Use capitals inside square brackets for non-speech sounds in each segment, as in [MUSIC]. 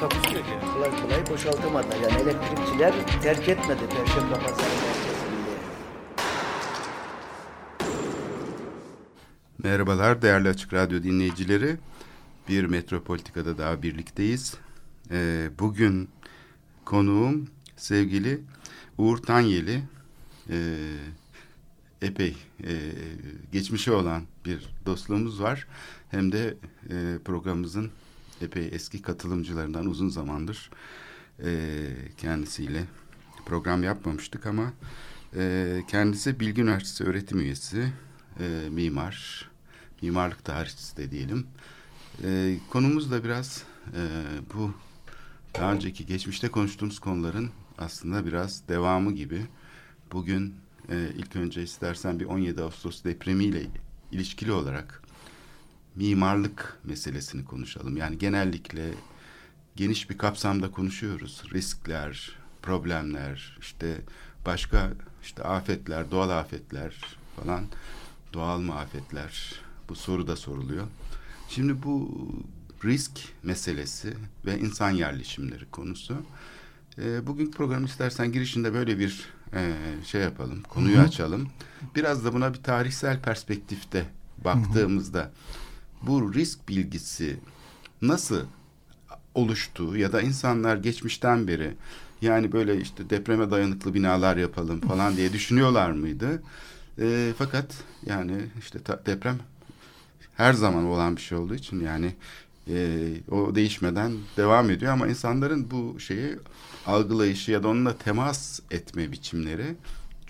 Takusu yok yani. kolay kolay boşaltamadı. Yani elektrikçiler terk etmedi Perşembe Pazarı. Merhabalar değerli Açık Radyo dinleyicileri. Bir Metropolitika'da daha birlikteyiz. Ee, bugün konuğum sevgili Uğur Tanyeli. Ee, epey e, geçmişi olan bir dostluğumuz var. Hem de e, programımızın epey eski katılımcılarından uzun zamandır e, kendisiyle program yapmamıştık ama e, kendisi Bilgi Üniversitesi öğretim üyesi, e, mimar, mimarlık tarihçisi de diyelim. E, konumuz da biraz e, bu daha önceki geçmişte konuştuğumuz konuların aslında biraz devamı gibi. Bugün e, ilk önce istersen bir 17 Ağustos depremiyle ilişkili olarak mimarlık meselesini konuşalım. Yani genellikle geniş bir kapsamda konuşuyoruz. Riskler, problemler, işte başka işte afetler, doğal afetler falan, doğal mı afetler bu soru da soruluyor. Şimdi bu risk meselesi ve insan yerleşimleri konusu. E, bugünkü programı istersen girişinde böyle bir e, şey yapalım, konuyu Hı-hı. açalım. Biraz da buna bir tarihsel perspektifte baktığımızda Hı-hı. Bu risk bilgisi nasıl oluştu ya da insanlar geçmişten beri yani böyle işte depreme dayanıklı binalar yapalım falan diye düşünüyorlar mıydı? E, fakat yani işte ta, deprem her zaman olan bir şey olduğu için yani e, o değişmeden devam ediyor ama insanların bu şeyi algılayışı ya da onunla temas etme biçimleri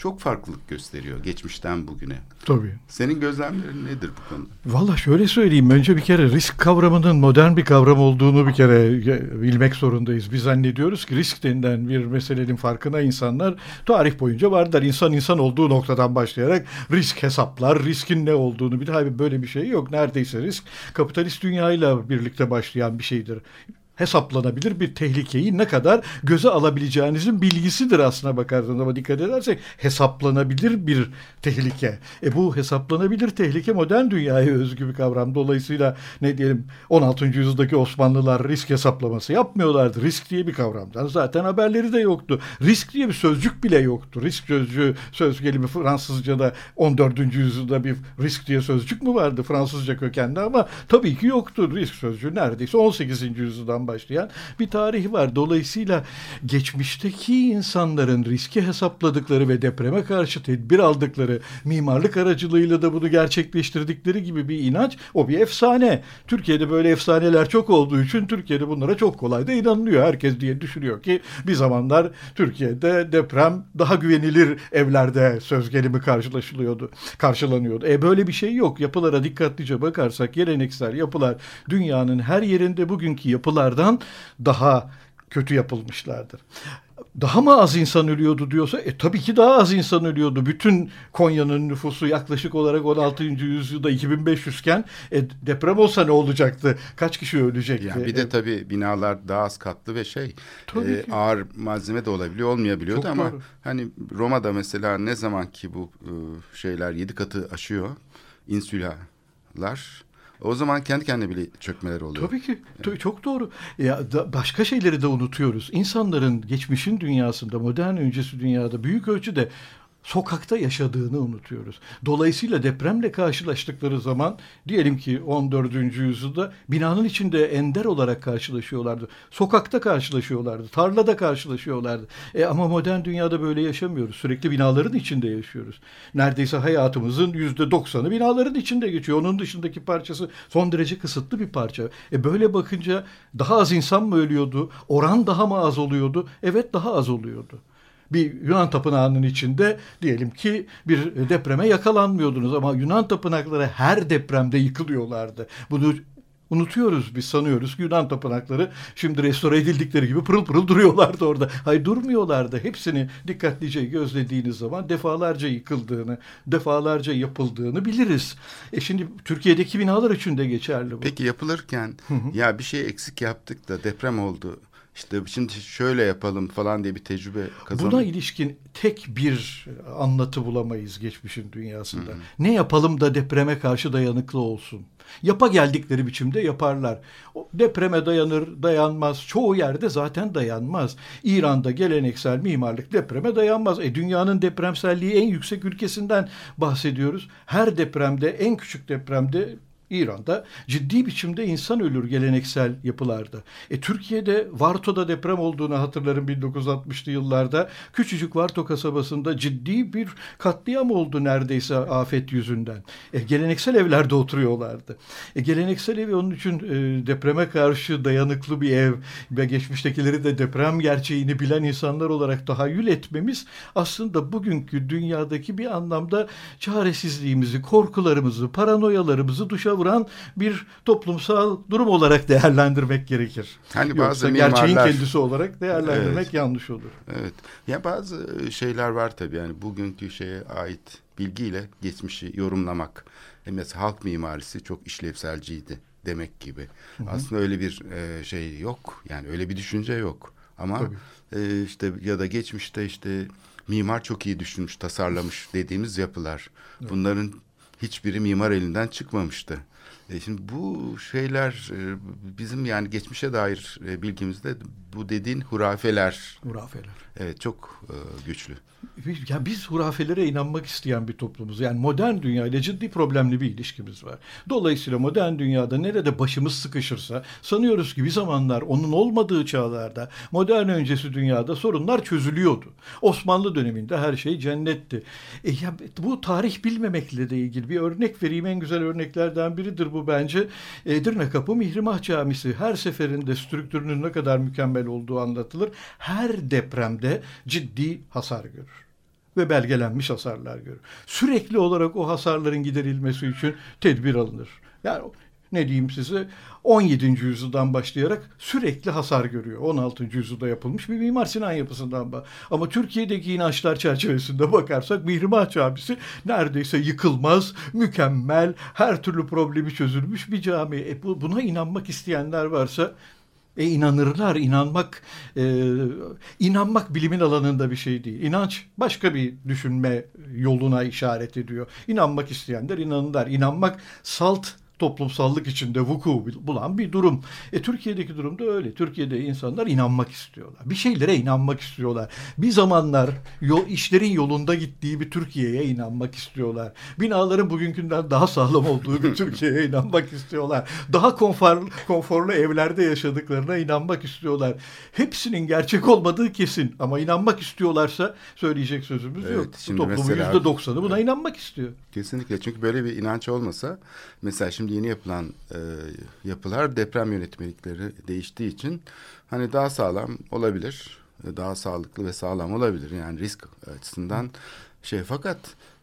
çok farklılık gösteriyor geçmişten bugüne. Tabii. Senin gözlemlerin nedir bu konuda? Valla şöyle söyleyeyim. Önce bir kere risk kavramının modern bir kavram olduğunu bir kere bilmek zorundayız. Biz zannediyoruz ki risk denilen bir meselenin farkına insanlar tarih boyunca vardır. İnsan insan olduğu noktadan başlayarak risk hesaplar, riskin ne olduğunu bir daha böyle bir şey yok. Neredeyse risk kapitalist dünyayla birlikte başlayan bir şeydir hesaplanabilir bir tehlikeyi ne kadar göze alabileceğinizin bilgisidir aslına bakarsanız ama dikkat edersek hesaplanabilir bir tehlike. E bu hesaplanabilir tehlike modern dünyaya özgü bir kavram. Dolayısıyla ne diyelim 16. yüzyıldaki Osmanlılar risk hesaplaması yapmıyorlardı. Risk diye bir kavramdan zaten haberleri de yoktu. Risk diye bir sözcük bile yoktu. Risk sözcüğü söz gelimi Fransızca'da 14. yüzyılda bir risk diye sözcük mü vardı Fransızca kökenli ama tabii ki yoktu. Risk sözcüğü neredeyse 18. yüzyıldan başlayan bir tarihi var. Dolayısıyla geçmişteki insanların riski hesapladıkları ve depreme karşı tedbir aldıkları mimarlık aracılığıyla da bunu gerçekleştirdikleri gibi bir inanç o bir efsane. Türkiye'de böyle efsaneler çok olduğu için Türkiye'de bunlara çok kolay da inanılıyor. Herkes diye düşünüyor ki bir zamanlar Türkiye'de deprem daha güvenilir evlerde söz gelimi karşılaşılıyordu, karşılanıyordu. E böyle bir şey yok. Yapılara dikkatlice bakarsak geleneksel yapılar dünyanın her yerinde bugünkü yapılardan yapılardan daha kötü yapılmışlardır. Daha mı az insan ölüyordu diyorsa e tabii ki daha az insan ölüyordu. Bütün Konya'nın nüfusu yaklaşık olarak 16. yüzyılda 2500 iken e, deprem olsa ne olacaktı? Kaç kişi ölecekti? Yani bir de tabii binalar daha az katlı ve şey e, ağır malzeme de olabiliyor olmayabiliyordu Çok ama doğru. hani Roma'da mesela ne zaman ki bu e, şeyler yedi katı aşıyor insülalar o zaman kendi kendine bile çökmeler oluyor. Tabii ki. Yani. Çok doğru. Ya da başka şeyleri de unutuyoruz. İnsanların geçmişin dünyasında, modern öncesi dünyada büyük ölçüde sokakta yaşadığını unutuyoruz. Dolayısıyla depremle karşılaştıkları zaman diyelim ki 14. yüzyılda binanın içinde ender olarak karşılaşıyorlardı. Sokakta karşılaşıyorlardı, tarlada karşılaşıyorlardı. E ama modern dünyada böyle yaşamıyoruz. Sürekli binaların içinde yaşıyoruz. Neredeyse hayatımızın yüzde doksanı binaların içinde geçiyor. Onun dışındaki parçası son derece kısıtlı bir parça. E böyle bakınca daha az insan mı ölüyordu? Oran daha mı az oluyordu? Evet daha az oluyordu bir Yunan tapınağının içinde diyelim ki bir depreme yakalanmıyordunuz ama Yunan tapınakları her depremde yıkılıyorlardı. Bunu Unutuyoruz biz sanıyoruz ki Yunan tapınakları şimdi restore edildikleri gibi pırıl pırıl duruyorlardı orada. Hayır durmuyorlardı. Hepsini dikkatlice gözlediğiniz zaman defalarca yıkıldığını, defalarca yapıldığını biliriz. E şimdi Türkiye'deki binalar için de geçerli bu. Peki yapılırken ya bir şey eksik yaptık da deprem oldu. İşte şimdi şöyle yapalım falan diye bir tecrübe kazandık. Buna ilişkin tek bir anlatı bulamayız geçmişin dünyasında. Ne yapalım da depreme karşı dayanıklı olsun. Yapa geldikleri biçimde yaparlar. O depreme dayanır, dayanmaz. Çoğu yerde zaten dayanmaz. İran'da geleneksel mimarlık depreme dayanmaz. E dünyanın depremselliği en yüksek ülkesinden bahsediyoruz. Her depremde, en küçük depremde İran'da ciddi biçimde insan ölür geleneksel yapılarda. E, Türkiye'de Varto'da deprem olduğunu hatırlarım 1960'lı yıllarda. Küçücük Varto kasabasında ciddi bir katliam oldu neredeyse afet yüzünden. E, geleneksel evlerde oturuyorlardı. E, geleneksel evi onun için e, depreme karşı dayanıklı bir ev ve geçmiştekileri de deprem gerçeğini bilen insanlar olarak tahayyül etmemiz aslında bugünkü dünyadaki bir anlamda çaresizliğimizi, korkularımızı, paranoyalarımızı duşa vuran bir toplumsal durum olarak değerlendirmek gerekir. Hani bazı Yoksa gerçeğin mimarlar- kendisi olarak değerlendirmek Evet. yanlış olur. Evet. Ya bazı şeyler var tabii yani bugünkü şeye ait bilgiyle geçmişi yorumlamak. E mesela halk mimarisi çok işlevselciydi demek gibi. Aslında öyle bir e, şey yok. Yani öyle bir düşünce yok. Ama e, işte ya da geçmişte işte mimar çok iyi düşünmüş, tasarlamış dediğimiz yapılar. Bunların hiçbiri mimar elinden çıkmamıştı. E şimdi bu şeyler e, bizim yani geçmişe dair e, bilgimizde bu dediğin hurafeler Hurafeler. Evet çok güçlü. Biz- Ya biz hurafelere inanmak isteyen bir toplumuz. Yani modern dünyayla ciddi problemli bir ilişkimiz var. Dolayısıyla modern dünyada nerede başımız sıkışırsa sanıyoruz ki bir zamanlar onun olmadığı çağlarda modern öncesi dünyada sorunlar çözülüyordu. Osmanlı döneminde her şey cennetti. E ya bu tarih bilmemekle de ilgili bir örnek vereyim. En güzel örneklerden biridir bu bence. Edirne Kapı Mihrimah Camisi her seferinde strüktürünün ne kadar mükemmel olduğu anlatılır. Her depremde ciddi hasar görür ve belgelenmiş hasarlar görür. Sürekli olarak o hasarların giderilmesi için tedbir alınır. Yani ne diyeyim size 17. yüzyıldan başlayarak sürekli hasar görüyor. 16. yüzyılda yapılmış bir Mimar Sinan yapısından bak. Ama Türkiye'deki inançlar çerçevesinde bakarsak Mihrimah Camisi neredeyse yıkılmaz, mükemmel, her türlü problemi çözülmüş bir cami. E bu, buna inanmak isteyenler varsa e inanırlar. İnanmak e, inanmak bilimin alanında bir şey değil. İnanç başka bir düşünme yoluna işaret ediyor. İnanmak isteyenler inanırlar. İnanmak salt toplumsallık içinde vuku bulan bir durum. E Türkiye'deki durum da öyle. Türkiye'de insanlar inanmak istiyorlar. Bir şeylere inanmak istiyorlar. Bir zamanlar yol, işlerin yolunda gittiği bir Türkiye'ye inanmak istiyorlar. Binaların bugünkünden daha sağlam olduğu bir [LAUGHS] Türkiye'ye inanmak istiyorlar. Daha konfor, konforlu evlerde yaşadıklarına inanmak istiyorlar. Hepsinin gerçek olmadığı kesin ama inanmak istiyorlarsa söyleyecek sözümüz Evet, yok. Bu şimdi toplumun mesela- yüzde doksanı buna inanmak istiyor. Kesinlikle çünkü böyle bir inanç olmasa mesela şimdi yeni yapılan e, yapılar deprem yönetmelikleri değiştiği için hani daha sağlam olabilir. e, Daha sağlıklı ve sağlam olabilir yani risk açısından şey fakat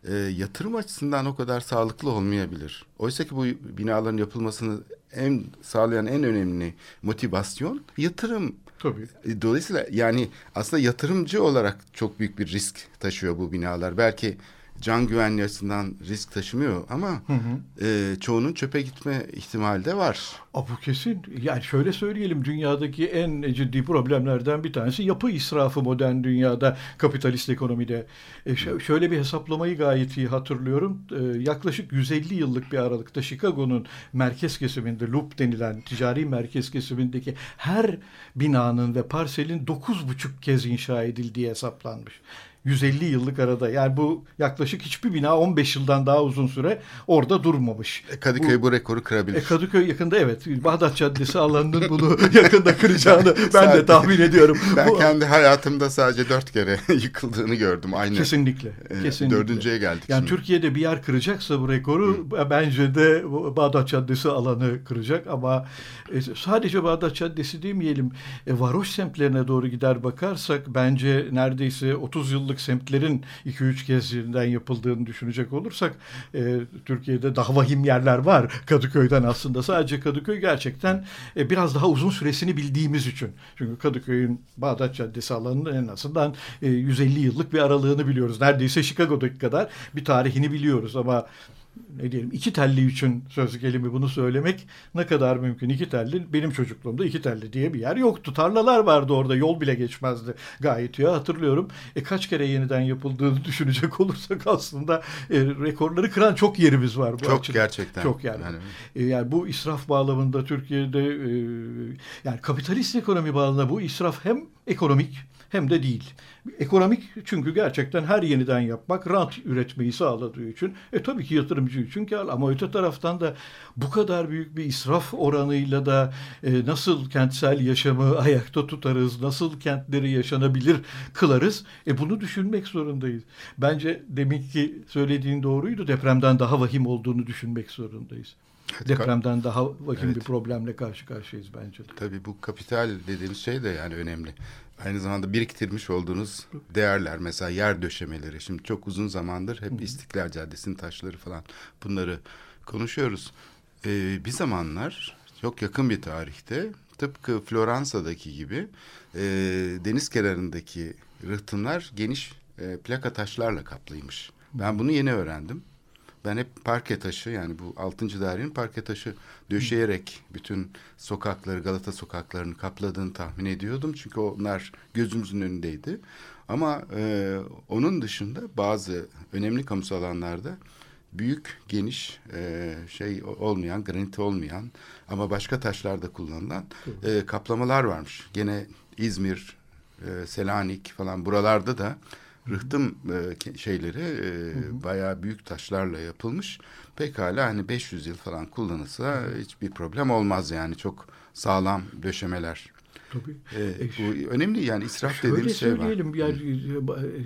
e, yatırım açısından o kadar sağlıklı olmayabilir. Oysa ki bu binaların yapılmasını en sağlayan en önemli motivasyon yatırım. Tabii. E, Dolayısıyla yani aslında yatırımcı olarak çok büyük bir risk taşıyor bu binalar. Belki can güvenliği açısından risk taşımıyor ama e, çoğunun çöpe gitme ihtimali de var. Aa, bu kesin. Yani şöyle söyleyelim dünyadaki en ciddi problemlerden bir tanesi yapı israfı modern dünyada kapitalist ekonomide. E, şöyle bir hesaplamayı gayet iyi hatırlıyorum. E, yaklaşık 150 yıllık bir aralıkta Chicago'nun merkez kesiminde Loop denilen ticari merkez kesimindeki her binanın ve parselin 9,5 kez inşa edildiği hesaplanmış. 150 yıllık arada. Yani bu yaklaşık hiçbir bina 15 yıldan daha uzun süre orada durmamış. E, Kadıköy bu, rekoru kırabilir. E, Kadıköy yakında evet. Bağdat Caddesi alanının [LAUGHS] bunu yakında kıracağını ben de tahmin ediyorum. [LAUGHS] ben Bu- kendi hayatımda sadece dört kere [LAUGHS] yıkıldığını gördüm. Aynı. Kesinlikle. e, kesinlikle. Dördüncüye geldik Yani şimdi. Türkiye'de bir yer kıracaksa bu rekoru bence de bu Bağdat Caddesi alanı kıracak ama e, sadece Bağdat Caddesi demeyelim. E, varoş semtlerine doğru gider bakarsak bence neredeyse 30 yıllık kiralık semtlerin 2-3 kez yeniden yapıldığını düşünecek olursak e, Türkiye'de daha vahim yerler var Kadıköy'den aslında. Sadece Kadıköy gerçekten e, biraz daha uzun süresini bildiğimiz için. Çünkü Kadıköy'ün Bağdat Caddesi alanının en azından e, 150 yıllık bir aralığını biliyoruz. Neredeyse Chicago'daki kadar bir tarihini biliyoruz ama ne diyelim iki telli için söz gelimi bunu söylemek ne kadar mümkün. İki telli benim çocukluğumda iki telli diye bir yer yoktu. Tarlalar vardı orada yol bile geçmezdi gayet ya hatırlıyorum. E kaç kere yeniden yapıldığını [LAUGHS] düşünecek olursak aslında e, rekorları kıran çok yerimiz var. Bu Çok açıdan. gerçekten. Çok yani. Yani- E, yani bu israf bağlamında Türkiye'de e, yani kapitalist ekonomi bağlamında bu israf hem ekonomik hem de değil. Ekonomik çünkü gerçekten her yeniden yapmak rant üretmeyi sağladığı için e tabii ki yatırımcı için kar ama öte taraftan da bu kadar büyük bir israf oranıyla da e, nasıl kentsel yaşamı [LAUGHS] ayakta tutarız, nasıl kentleri yaşanabilir kılarız e bunu düşünmek zorundayız. Bence deminki söylediğin doğruydu depremden daha vahim olduğunu düşünmek zorundayız. Depremden daha vahim Evet. bir problemle karşı karşıyayız bence de. Tabii bu kapital dediğimiz şey de yani önemli. Aynı zamanda biriktirmiş olduğunuz değerler mesela yer döşemeleri. Şimdi çok uzun zamandır hep İstiklal Caddesi'nin taşları falan bunları konuşuyoruz. Ee, bir zamanlar çok yakın bir tarihte tıpkı Floransa'daki gibi e, deniz kenarındaki rıhtımlar geniş e, plaka taşlarla kaplıymış. Ben bunu yeni öğrendim. Ben hep parke taşı yani bu 6. dairenin parke taşı döşeyerek bütün sokakları Galata sokaklarını kapladığını tahmin ediyordum. Çünkü onlar gözümüzün önündeydi. Ama e, onun dışında bazı önemli kamusal alanlarda büyük, geniş, e, şey olmayan, granit olmayan ama başka taşlarda kullanılan e, kaplamalar varmış. Gene İzmir, e, Selanik falan buralarda da rıhtım e, şeyleri e, bayağı büyük taşlarla yapılmış. Pekala hani 500 yıl falan kullanılsa hiçbir problem olmaz yani çok sağlam döşemeler. Tabii. E, bu önemli yani israf Şöyle dediğimiz şey var. söyleyelim yani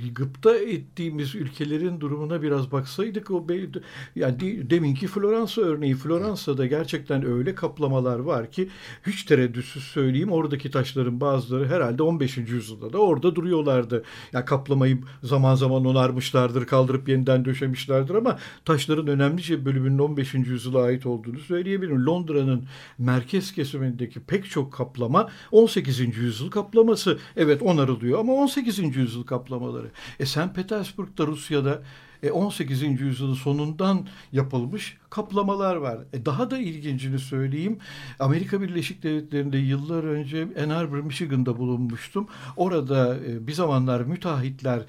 e, gıpta ettiğimiz ülkelerin durumuna biraz baksaydık o be- yani de- deminki Floransa örneği Floransa'da gerçekten öyle kaplamalar var ki hiç tereddütsüz söyleyeyim oradaki taşların bazıları herhalde 15. yüzyılda da orada duruyorlardı. Ya kaplamayı zaman zaman onarmışlardır, kaldırıp yeniden döşemişlerdir ama taşların önemlice bölümünün 15. yüzyıla ait olduğunu söyleyebilirim. Londra'nın merkez kesimindeki pek çok kaplama 18. yüzyıl kaplaması. Evet onarılıyor ama 18. yüzyıl kaplamaları. E St. Petersburg'da Rusya'da e, 18. yüzyılın sonundan yapılmış kaplamalar var. E, daha da ilgincini söyleyeyim. Amerika Birleşik Devletleri'nde yıllar önce Ann Arbor, Michigan'da bulunmuştum. Orada e, bir zamanlar müteahhitler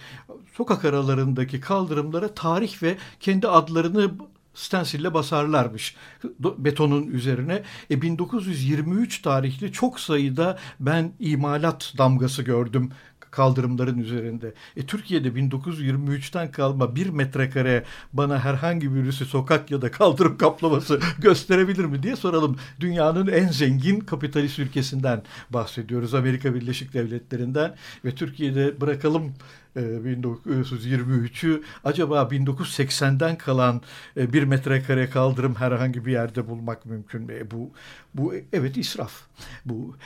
sokak aralarındaki kaldırımlara tarih ve kendi adlarını stensille basarlarmış betonun üzerine. E 1923 tarihli çok sayıda ben imalat damgası gördüm kaldırımların üzerinde. E Türkiye'de 1923'ten kalma bir metrekare bana herhangi birisi sokak ya da kaldırım kaplaması [LAUGHS] gösterebilir mi diye soralım. Dünyanın en zengin kapitalist ülkesinden bahsediyoruz. Amerika Birleşik Devletleri'nden ve Türkiye'de bırakalım 1923'ü acaba 1980'den kalan e, bir metrekare kaldırım herhangi bir yerde bulmak mümkün mü? E, Bu, bu evet israf. Bu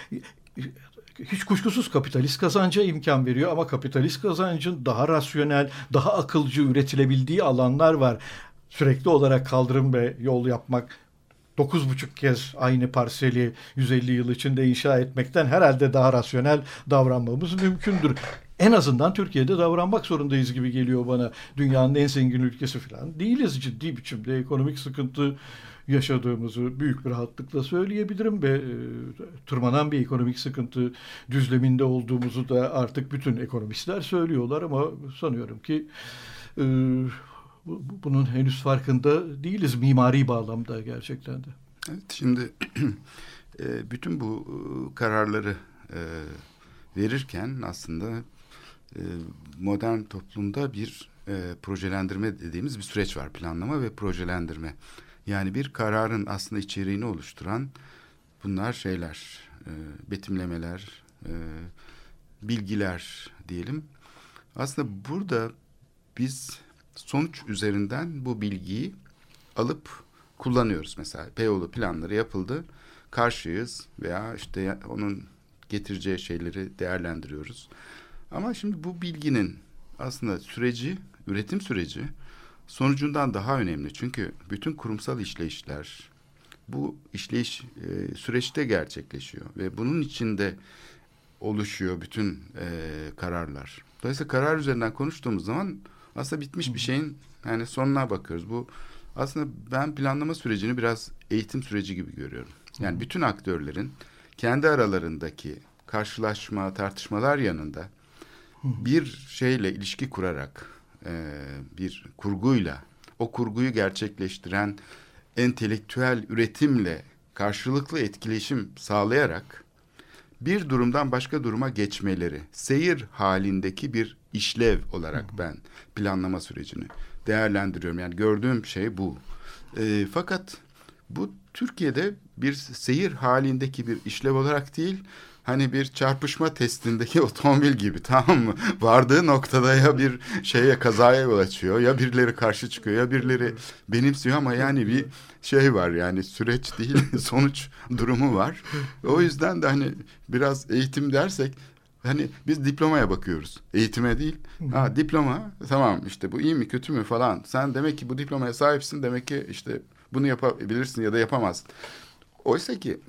hiç kuşkusuz kapitalist kazanca imkan veriyor ama kapitalist kazancın daha rasyonel, daha akılcı üretilebildiği alanlar var. Sürekli olarak kaldırım ve yol yapmak dokuz buçuk kez aynı parseli 150 yıl içinde inşa etmekten herhalde daha rasyonel davranmamız mümkündür. En azından Türkiye'de davranmak zorundayız gibi geliyor bana. Dünyanın en zengin ülkesi falan değiliz ciddi biçimde ekonomik sıkıntı yaşadığımızı büyük bir rahatlıkla söyleyebilirim ve e, tırmanan bir ekonomik sıkıntı düzleminde olduğumuzu da artık bütün ekonomistler söylüyorlar ama sanıyorum ki e, bu- bunun henüz farkında değiliz mimari bağlamda gerçekten de. Evet, şimdi [CLEARS THROAT] e, bütün bu e, kararları verirken aslında modern toplumda bir e, projelendirme dediğimiz bir süreç var. Planlama ve projelendirme. Yani bir kararın aslında içeriğini oluşturan bunlar şeyler, e, betimlemeler, e, bilgiler diyelim. Aslında burada biz sonuç üzerinden bu bilgiyi alıp kullanıyoruz. Mesela Beyoğlu planları yapıldı. Karşıyız veya işte onun getireceği şeyleri değerlendiriyoruz. Ama şimdi bu bilginin aslında süreci, üretim süreci sonucundan daha önemli. Çünkü bütün kurumsal işleyişler bu işleyiş e, süreçte gerçekleşiyor ve bunun içinde oluşuyor bütün e, kararlar. Dolayısıyla karar üzerinden konuştuğumuz zaman aslında bitmiş bir şeyin yani sonuna bakıyoruz. Bu aslında ben planlama sürecini biraz eğitim süreci gibi görüyorum. Yani bütün aktörlerin kendi aralarındaki karşılaşma, tartışmalar yanında bir şeyle ilişki kurarak e, bir kurguyla o kurguyu gerçekleştiren entelektüel üretimle karşılıklı etkileşim sağlayarak bir durumdan başka duruma geçmeleri, seyir halindeki bir işlev olarak ben planlama sürecini değerlendiriyorum. Yani gördüğüm şey bu. E, fakat bu Türkiye'de bir seyir halindeki bir işlev olarak değil, hani bir çarpışma testindeki [LAUGHS] otomobil gibi tamam mı? Vardığı noktada ya bir şeye kazaya yol açıyor ya birileri karşı çıkıyor ya birileri benimsiyor ama yani bir şey var yani süreç değil [LAUGHS] sonuç durumu var. O yüzden de hani biraz eğitim dersek hani biz diplomaya bakıyoruz. Eğitime değil. Ha diploma tamam işte bu iyi mi kötü mü falan. Sen demek ki bu diplomaya sahipsin demek ki işte bunu yapabilirsin ya da yapamazsın. Oysa ki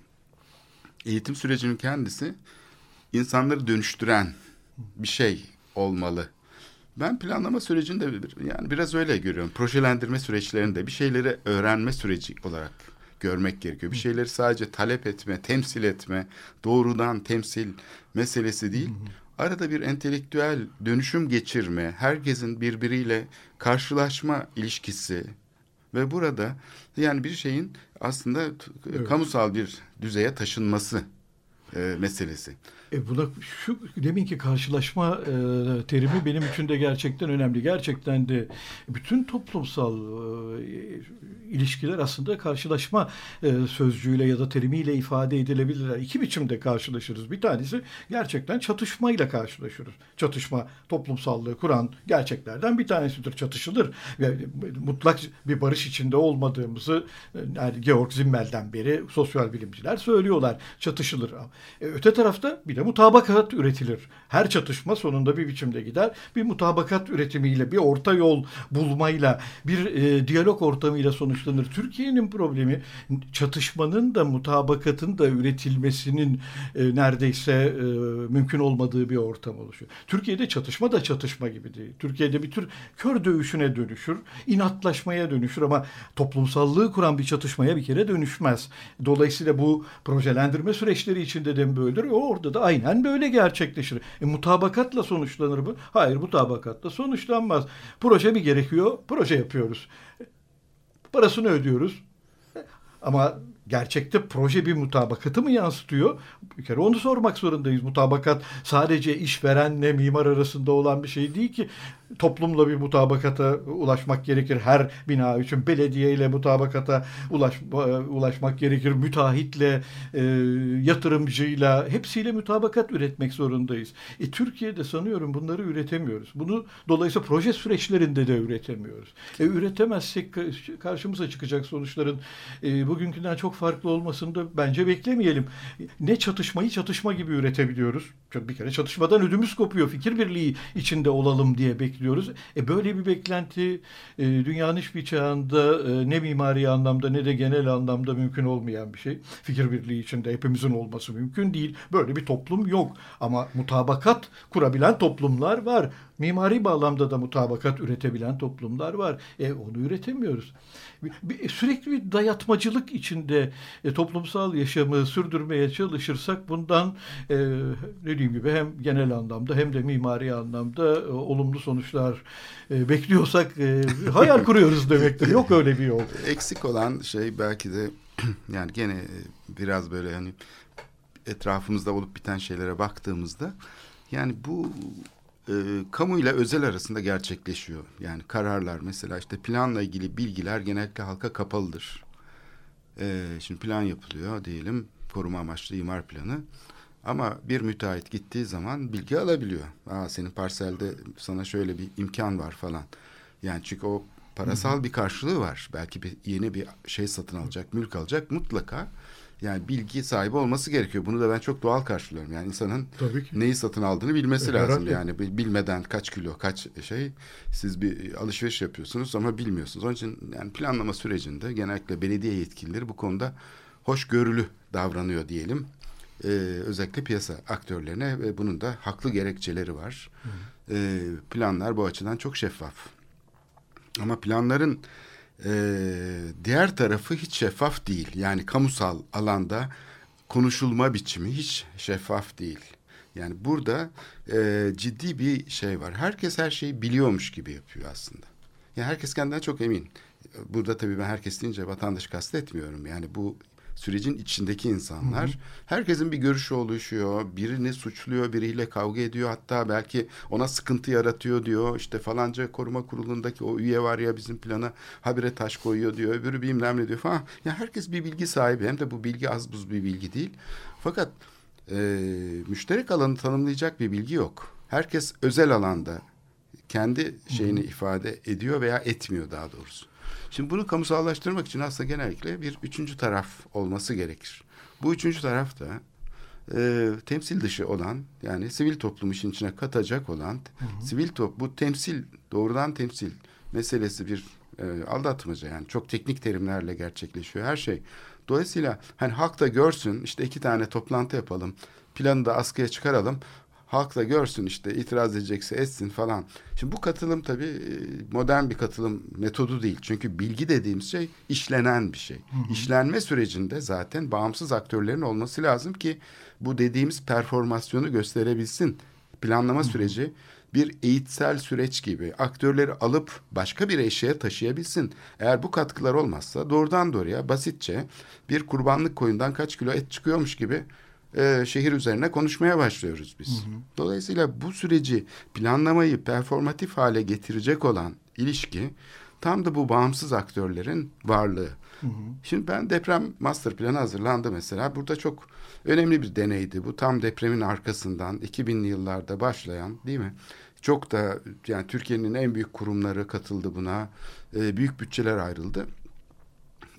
eğitim sürecinin kendisi insanları dönüştüren bir şey olmalı. Ben planlama sürecinde yani biraz öyle görüyorum. Projelendirme süreçlerinde bir şeyleri öğrenme süreci olarak görmek gerekiyor. Bir şeyleri sadece talep etme, temsil etme, doğrudan temsil meselesi değil. Arada bir entelektüel dönüşüm geçirme, herkesin birbiriyle karşılaşma ilişkisi ve burada yani bir şeyin aslında evet. kamusal bir düzeye taşınması e, meselesi. E buna şu deminki karşılaşma e, terimi benim için de gerçekten önemli. Gerçekten de bütün toplumsal e, ilişkiler aslında karşılaşma e, sözcüğüyle ya da terimiyle ifade edilebilirler. İki biçimde karşılaşırız. Bir tanesi gerçekten çatışmayla karşılaşırız. Çatışma toplumsallığı kuran gerçeklerden bir tanesidir. Çatışılır. Ve mutlak bir barış içinde olmadığımızı yani Georg Zimmel'den beri sosyal bilimciler söylüyorlar. Çatışılır. E, öte tarafta bir de mutabakat üretilir. Her çatışma sonunda bir biçimde gider. Bir mutabakat üretimiyle, bir orta yol bulmayla, bir e, diyalog ortamıyla sonuçlanır. Türkiye'nin problemi çatışmanın da mutabakatın da üretilmesinin e, neredeyse e, mümkün olmadığı bir ortam oluşuyor. Türkiye'de çatışma da çatışma gibi değil. Türkiye'de bir tür kör dövüşüne dönüşür, inatlaşmaya dönüşür ama toplumsallığı kuran bir çatışmaya bir kere dönüşmez. Dolayısıyla bu projelendirme süreçleri içinde de böyledir. Orada da aynen böyle gerçekleşir. E, mutabakatla sonuçlanır mı? Hayır mutabakatla sonuçlanmaz. Proje mi gerekiyor? Proje yapıyoruz. Parasını ödüyoruz. Ama gerçekte proje bir mutabakatı mı yansıtıyor? Bir kere onu sormak zorundayız. Mutabakat sadece işverenle mimar arasında olan bir şey değil ki toplumla bir mutabakata ulaşmak gerekir. Her bina için belediye ile mutabakata ulaş, ulaşmak gerekir. Müteahhitle, e, yatırımcıyla hepsiyle mutabakat üretmek zorundayız. E, Türkiye'de sanıyorum bunları üretemiyoruz. Bunu dolayısıyla proje süreçlerinde de üretemiyoruz. E, üretemezsek karşımıza çıkacak sonuçların e, bugünkünden çok farklı olmasını da bence beklemeyelim. Ne çatışmayı çatışma gibi üretebiliyoruz. Bir kere çatışmadan ödümüz kopuyor. Fikir birliği içinde olalım diye bekliyoruz bekliyoruz. E böyle bir beklenti e, dünyanın hiçbir çağında e, ne mimari anlamda ne de genel anlamda mümkün olmayan bir şey. Fikir birliği içinde hepimizin olması mümkün değil. Böyle bir toplum yok. Ama mutabakat kurabilen toplumlar var. Mimari bağlamda da mutabakat üretebilen toplumlar var. E onu üretemiyoruz. Bir, sürekli bir dayatmacılık içinde e, toplumsal yaşamı sürdürmeye çalışırsak bundan e, dediğim gibi hem genel anlamda hem de mimari anlamda e, olumlu sonuçlar e, bekliyorsak e, hayal kuruyoruz demektir. Yok öyle bir yol. [LAUGHS] Eksik olan şey belki de [CLEARS THROAT] yani gene biraz böyle hani etrafımızda olup biten şeylere baktığımızda yani bu e, kamu ile özel arasında gerçekleşiyor. Yani kararlar mesela işte planla ilgili bilgiler genellikle halka kapalıdır. E, şimdi plan yapılıyor diyelim koruma amaçlı imar planı. Ama bir müteahhit gittiği zaman bilgi alabiliyor. Aa senin parselde sana şöyle bir imkan var falan. Yani çünkü o parasal bir karşılığı var. Belki bir yeni bir şey satın alacak, mülk alacak mutlaka Yani bilgi sahibi olması gerekiyor. Bunu da ben çok doğal karşılıyorum. Yani insanın neyi satın aldığını bilmesi E, lazım. herhalde. Yani bi- bilmeden kaç kilo, kaç şey siz bir alışveriş yapıyorsunuz ama bilmiyorsunuz. Onun için yani planlama sürecinde genellikle belediye yetkilileri bu konuda hoşgörülü davranıyor diyelim. Ee, özellikle piyasa aktörlerine ve bunun da haklı gerekçeleri var. Ee, planlar bu açıdan çok şeffaf. Ama planların e, diğer tarafı hiç şeffaf değil. Yani kamusal alanda konuşulma biçimi hiç şeffaf değil. Yani burada e, ciddi bir şey var. Herkes her şeyi biliyormuş gibi yapıyor aslında. Yani herkes kendinden çok emin. Burada tabii ben herkes deyince vatandaş kastetmiyorum. Yani bu sürecin içindeki insanlar herkesin bir görüşü oluşuyor. Birini suçluyor, biriyle kavga ediyor. Hatta belki ona sıkıntı yaratıyor diyor. İşte falanca koruma kurulundaki o üye var ya bizim plana habire taş koyuyor diyor. Öbürü bilmem ne diyor falan. Ya herkes bir bilgi sahibi. Hem de bu bilgi az buz bir bilgi değil. Fakat e, müşterek alanı tanımlayacak bir bilgi yok. Herkes özel alanda kendi şeyini ifade ediyor veya etmiyor daha doğrusu. Şimdi bunu kamusallaştırmak için aslında genellikle bir üçüncü taraf olması gerekir. Bu üçüncü taraf da e, temsil dışı olan yani sivil toplum işin içine katacak olan sivil top bu temsil doğrudan temsil meselesi bir e, aldatmaca yani çok teknik terimlerle gerçekleşiyor her şey. Dolayısıyla hani halk da görsün işte iki tane toplantı yapalım planı da askıya çıkaralım halk da görsün işte itiraz edecekse etsin falan. Şimdi bu katılım tabii e, modern bir katılım metodu değil. Çünkü bilgi dediğimiz şey işlenen bir şey. İşlenme sürecinde zaten bağımsız aktörlerin olması lazım ki bu dediğimiz performasyonu gösterebilsin. Planlama süreci bir eğitsel süreç gibi aktörleri alıp başka bir eşeğe taşıyabilsin. Eğer bu katkılar olmazsa doğrudan doğruya basitçe bir kurbanlık koyundan kaç kilo et çıkıyormuş gibi e, şehir üzerine konuşmaya başlıyoruz biz. Dolayısıyla bu süreci planlamayı performatif hale getirecek olan ilişki tam da bu bağımsız aktörlerin varlığı. Şimdi ben deprem master planı hazırlandı mesela. Burada çok önemli bir deneydi. Bu tam depremin arkasından 2000'li yıllarda başlayan değil mi? Çok da yani Türkiye'nin en büyük kurumları katıldı buna. E, büyük bütçeler ayrıldı.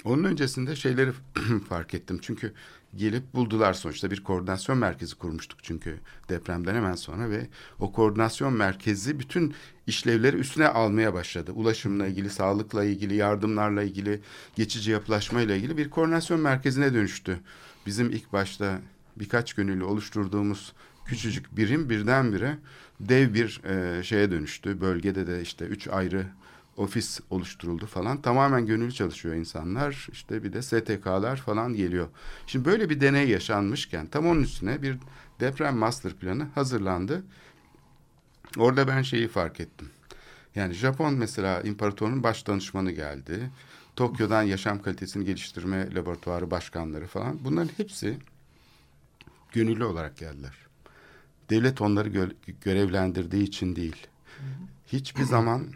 Onun öncesinde şeyleri [CLEARS THROAT] fark ettim. Çünkü gelip buldular sonuçta bir koordinasyon merkezi kurmuştuk çünkü depremden hemen sonra ve o koordinasyon merkezi bütün işlevleri üstüne almaya başladı. Ulaşımla ilgili, sağlıkla ilgili, yardımlarla ilgili, geçici yapılaşmayla ilgili bir koordinasyon merkezine dönüştü. Bizim ilk başta birkaç gönüllü oluşturduğumuz küçücük birim birdenbire dev bir e, şeye dönüştü. Bölgede de işte üç ayrı ofis oluşturuldu falan. Tamamen gönüllü çalışıyor insanlar. İşte bir de STK'lar falan geliyor. Şimdi böyle bir deney yaşanmışken tam onun üstüne bir deprem master planı hazırlandı. Orada ben şeyi fark ettim. Yani Japon mesela imparatorun baş danışmanı geldi. Tokyo'dan yaşam kalitesini geliştirme laboratuvarı başkanları falan. Bunların hepsi gönüllü olarak geldiler. Devlet onları gö- görevlendirdiği için değil. Hiçbir zaman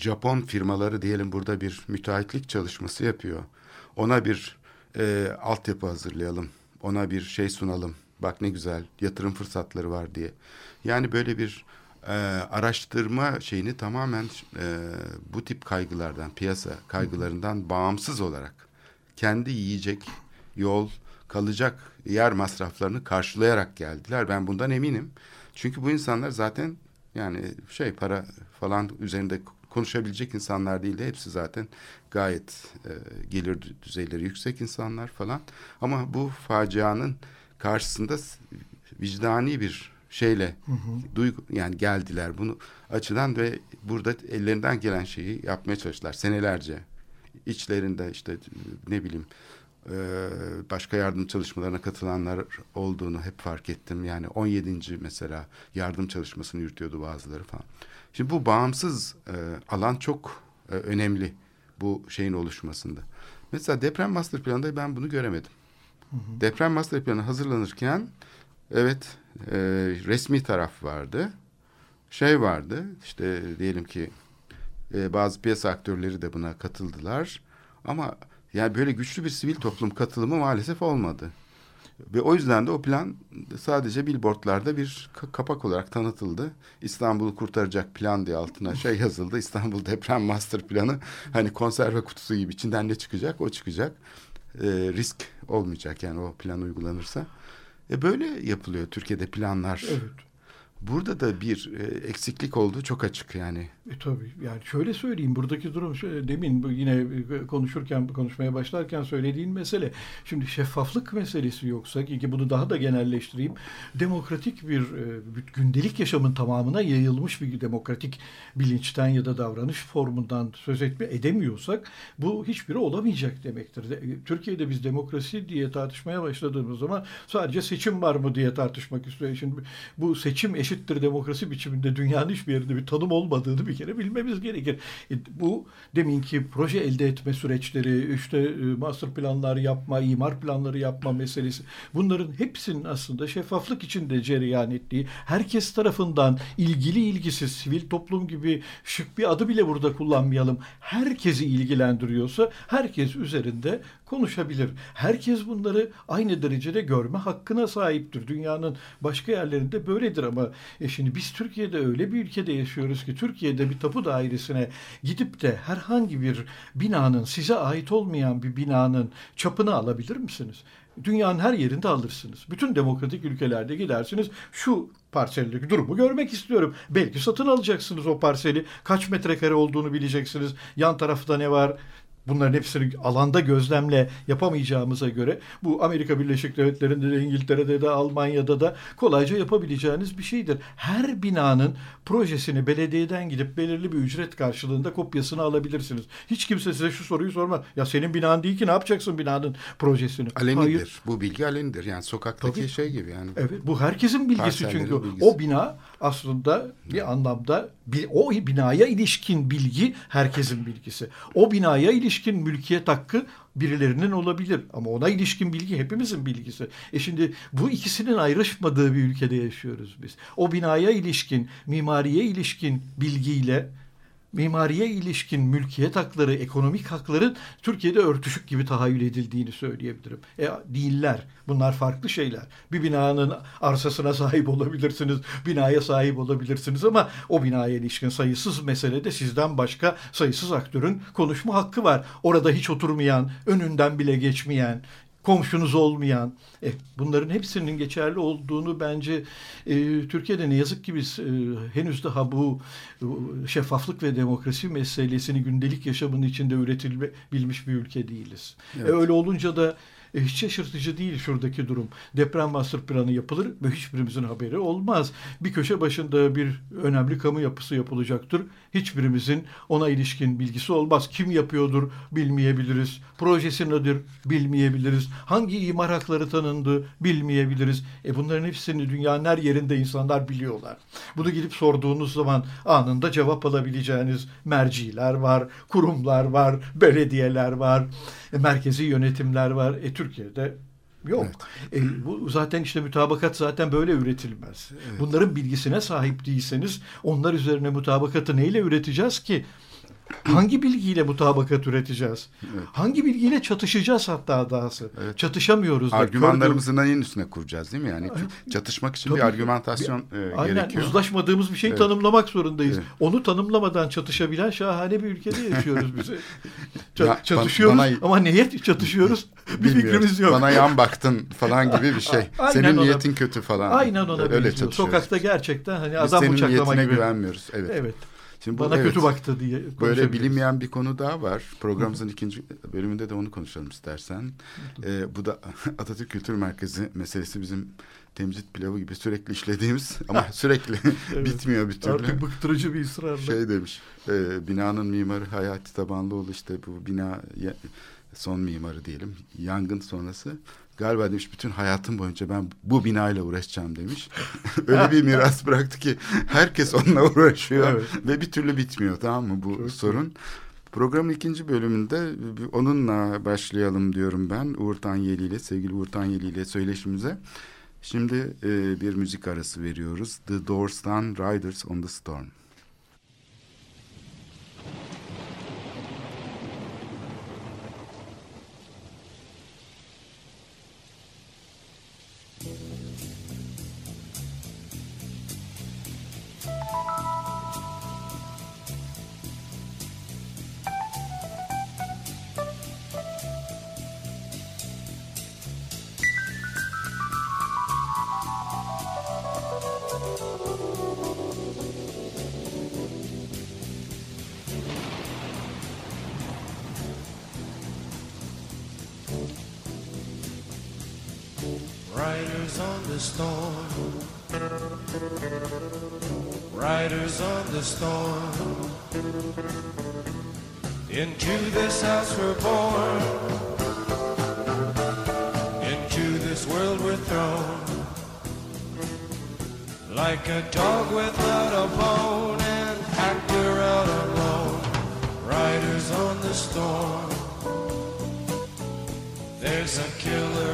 Japon firmaları diyelim burada bir müteahhitlik çalışması yapıyor. Ona bir e, altyapı hazırlayalım. Ona bir şey sunalım. Bak ne güzel yatırım fırsatları var diye. Yani böyle bir e, araştırma şeyini tamamen e, bu tip kaygılardan, piyasa kaygılarından bağımsız olarak kendi yiyecek yol, kalacak yer masraflarını karşılayarak geldiler. Ben bundan eminim. Çünkü bu insanlar zaten yani şey para falan üzerinde konuşabilecek insanlar değil de hepsi zaten gayet e, gelir düzeyleri yüksek insanlar falan. Ama bu facianın karşısında vicdani bir şeyle duygu yani geldiler bunu açıdan ve burada ellerinden gelen şeyi yapmaya çalıştılar senelerce. İçlerinde işte ne bileyim başka yardım çalışmalarına katılanlar olduğunu hep fark ettim. Yani 17. mesela yardım çalışmasını yürütüyordu bazıları falan. Şimdi bu bağımsız e, alan çok e, önemli bu şeyin oluşmasında. Mesela deprem master planında ben bunu göremedim. Hı hı. Deprem master planı hazırlanırken evet e, resmi taraf vardı. Şey vardı işte diyelim ki e, bazı piyasa aktörleri de buna katıldılar. Ama yani böyle güçlü bir sivil toplum katılımı maalesef olmadı. Ve o yüzden de o plan sadece billboardlarda bir kapak olarak tanıtıldı. İstanbul'u kurtaracak plan diye altına şey yazıldı. İstanbul Deprem Master Planı. Hani konserve kutusu gibi içinden ne çıkacak o çıkacak. e, risk olmayacak yani o plan uygulanırsa. E böyle yapılıyor Türkiye'de planlar. Evet. Burada da bir e, eksiklik olduğu çok açık yani. E, tabii yani şöyle söyleyeyim buradaki durum şöyle, demin yine konuşurken konuşmaya başlarken söylediğin mesele şimdi şeffaflık meselesi yoksa ki bunu daha da genelleştireyim demokratik bir e, gündelik yaşamın tamamına yayılmış bir demokratik bilinçten ya da davranış formundan söz etme edemiyorsak bu hiçbiri olamayacak demektir. De, Türkiye'de biz demokrasi diye tartışmaya başladığımız zaman sadece seçim var mı diye tartışmak istiyor. Şimdi bu seçim eşittir demokrasi biçiminde dünyanın hiçbir yerinde bir tanım olmadığını bir kere bilmemiz gerekir. E, bu deminki proje elde etme süreçleri, işte e, master planlar yapma, imar planları yapma meselesi bunların hepsinin aslında şeffaflık içinde cereyan ettiği, herkes tarafından ilgili ilgisiz, sivil toplum gibi şık bir adı bile burada kullanmayalım. Herkesi ilgilendiriyorsa herkes üzerinde konuşabilir. Herkes bunları aynı derecede görme hakkına sahiptir. Dünyanın başka yerlerinde böyledir ama e şimdi biz Türkiye'de öyle bir ülkede yaşıyoruz ki Türkiye'de bir tapu dairesine gidip de herhangi bir binanın size ait olmayan bir binanın çapını alabilir misiniz? Dünyanın her yerinde alırsınız. Bütün demokratik ülkelerde gidersiniz. Şu parseldeki durumu görmek istiyorum. Belki satın alacaksınız o parseli. Kaç metrekare olduğunu bileceksiniz. Yan tarafta ne var? Bunların hepsini alanda gözlemle yapamayacağımıza göre bu Amerika Birleşik Devletleri'nde de İngiltere'de de Almanya'da da kolayca yapabileceğiniz bir şeydir. Her binanın projesini belediyeden gidip belirli bir ücret karşılığında kopyasını alabilirsiniz. Hiç kimse size şu soruyu sormaz. Ya senin binan değil ki ne yapacaksın binanın projesini? Alenidir. Hayır. Bu bilgi alenidir. Yani sokaktaki Tabii. şey gibi yani. Evet bu herkesin bilgisi çünkü. Bilgisi. O bina aslında bir anlamda o binaya ilişkin bilgi herkesin bilgisi. O binaya ilişkin mülkiyet hakkı birilerinin olabilir ama ona ilişkin bilgi hepimizin bilgisi. E şimdi bu ikisinin ayrışmadığı bir ülkede yaşıyoruz biz. O binaya ilişkin, mimariye ilişkin bilgiyle mimariye ilişkin mülkiyet hakları, ekonomik hakların Türkiye'de örtüşük gibi tahayyül edildiğini söyleyebilirim. E, değiller. Bunlar farklı şeyler. Bir binanın arsasına sahip olabilirsiniz, binaya sahip olabilirsiniz ama o binaya ilişkin sayısız meselede sizden başka sayısız aktörün konuşma hakkı var. Orada hiç oturmayan, önünden bile geçmeyen, komşunuz olmayan, e, bunların hepsinin geçerli olduğunu bence e, Türkiye'de ne yazık ki biz e, henüz daha bu e, şeffaflık ve demokrasi meselesini gündelik yaşamın içinde üretilmiş bir ülke değiliz. Evet. E, öyle olunca da e, hiç şaşırtıcı değil şuradaki durum. Deprem master planı yapılır ve hiçbirimizin haberi olmaz. Bir köşe başında bir önemli kamu yapısı yapılacaktır. Hiçbirimizin ona ilişkin bilgisi olmaz. Kim yapıyordur bilmeyebiliriz. Projesi nedir bilmeyebiliriz. Hangi imar hakları tanındı bilmeyebiliriz. E bunların hepsini dünyanın her yerinde insanlar biliyorlar. Bunu gidip sorduğunuz zaman anında cevap alabileceğiniz merciler var, kurumlar var, belediyeler var, merkezi yönetimler var. E Türkiye'de Yok. Evet. E, bu zaten işte mütabakat zaten böyle üretilmez. Evet. Bunların bilgisine sahip değilseniz onlar üzerine mutabakatı neyle üreteceğiz ki? Hangi bilgiyle mutabakat üreteceğiz? Evet. Hangi bilgiyle çatışacağız hatta dahası? Evet. Çatışamıyoruz. Argümanlarımızı neyin üstüne kuracağız değil mi? Yani çatışmak için Tabii, bir argümantasyon bir, e, aynen, gerekiyor. Uzlaşmadığımız bir şeyi evet. tanımlamak zorundayız. Evet. Onu tanımlamadan çatışabilen şahane bir ülkede yaşıyoruz biz. Ç- [LAUGHS] ya, çatışıyoruz bana, ama neye çatışıyoruz? [LAUGHS] bir fikrimiz yok. Bana yan baktın falan gibi bir şey. [LAUGHS] aynen senin ona, niyetin kötü falan. Aynen ona Öyle Sokakta gerçekten hani Biz adam uçaklama gibi. Biz senin güvenmiyoruz. Evet. Evet. Şimdi bu, Bana evet, kötü baktı diye Böyle bilinmeyen bir konu daha var. Programımızın ikinci bölümünde de onu konuşalım istersen. Ee, bu da [LAUGHS] Atatürk Kültür Merkezi meselesi bizim temcit pilavı gibi sürekli işlediğimiz [LAUGHS] ama sürekli bitmiyor bir türlü. Artık bıktırıcı bir ısrarla. Şey demiş, e, binanın mimarı Hayati Tabanlıoğlu işte bu bina son mimarı diyelim. Yangın sonrası galiba demiş bütün hayatım boyunca ben bu binayla uğraşacağım demiş. [LAUGHS] Öyle bir miras bıraktı ki herkes onunla uğraşıyor evet. ve bir türlü bitmiyor tamam mı bu Çok sorun. Iyi. Programın ikinci bölümünde onunla başlayalım diyorum ben. Uğur Tanyeli ile, sevgili Uğur Tanyeli ile söyleşimize. Şimdi e, bir müzik arası veriyoruz. The Doors'tan Riders on the Storm. There's a killer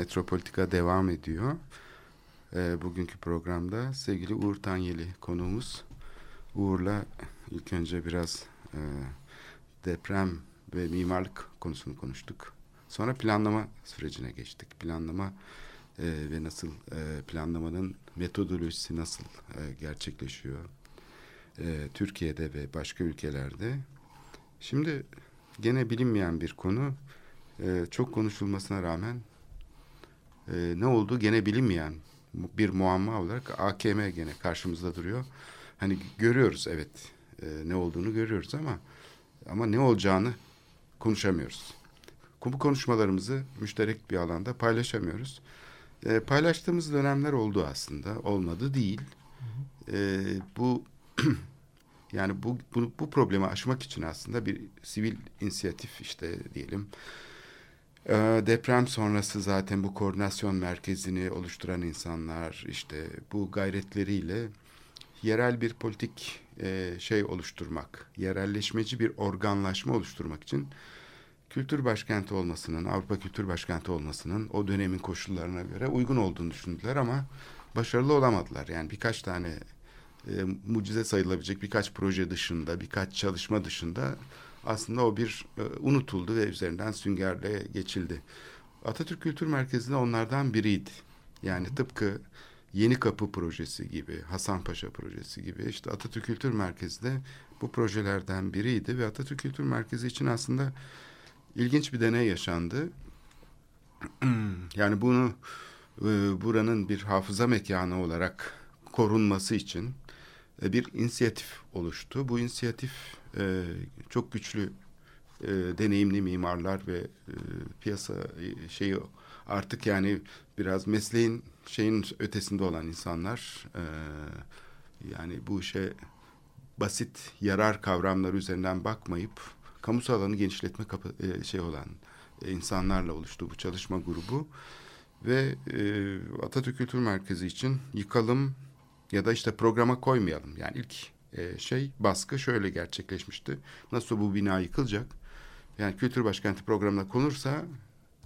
Metropolitika devam ediyor. Ee, bugünkü programda sevgili Uğur Tanyeli konuğumuz. Uğur'la ilk önce biraz e, deprem ve mimarlık konusunu konuştuk. Sonra planlama sürecine geçtik. Planlama e, ve nasıl e, planlamanın metodolojisi nasıl e, gerçekleşiyor e, Türkiye'de ve başka ülkelerde. Şimdi gene bilinmeyen bir konu e, çok konuşulmasına rağmen e, ne oldu gene bilinmeyen bir muamma olarak AKM gene karşımızda duruyor. Hani görüyoruz evet e, ne olduğunu görüyoruz ama ama ne olacağını konuşamıyoruz. Bu konuşmalarımızı müşterek bir alanda paylaşamıyoruz. E, paylaştığımız dönemler oldu aslında. Olmadı değil. E, bu [CLEARS THROAT] yani bu, bu bu problemi aşmak için aslında bir sivil inisiyatif işte diyelim deprem sonrası zaten bu koordinasyon merkezini oluşturan insanlar işte bu gayretleriyle yerel bir politik e, şey oluşturmak, yerelleşmeci bir organlaşma oluşturmak için kültür başkenti olmasının, Avrupa Kültür Başkenti olmasının o dönemin koşullarına göre uygun olduğunu düşündüler ama başarılı olamadılar. Yani birkaç tane e, mucize sayılabilecek birkaç proje dışında, birkaç çalışma dışında aslında o bir e, unutuldu ve üzerinden süngerle geçildi. Atatürk Kültür Merkezi de onlardan biriydi. Yani tıpkı Yeni Kapı projesi gibi, Hasanpaşa projesi gibi işte Atatürk Kültür Merkezi de bu projelerden biriydi ve Atatürk Kültür Merkezi için aslında ilginç bir deney yaşandı. yani bunu e, buranın bir hafıza mekanı olarak korunması için e, bir inisiyatif oluştu. Bu inisiyatif e, çok güçlü e, deneyimli mimarlar ve e, piyasa e, şeyi artık yani biraz mesleğin şeyin ötesinde olan insanlar e, yani bu işe basit yarar kavramları üzerinden bakmayıp kamusal alanı genişletme e, şey olan e, insanlarla oluştu bu çalışma grubu ve e, Atatürk Kültür Merkezi için yıkalım ya da işte programa koymayalım. Yani ilk e, şey baskı şöyle gerçekleşmişti. Nasıl bu bina yıkılacak? Yani Kültür Başkenti programına konursa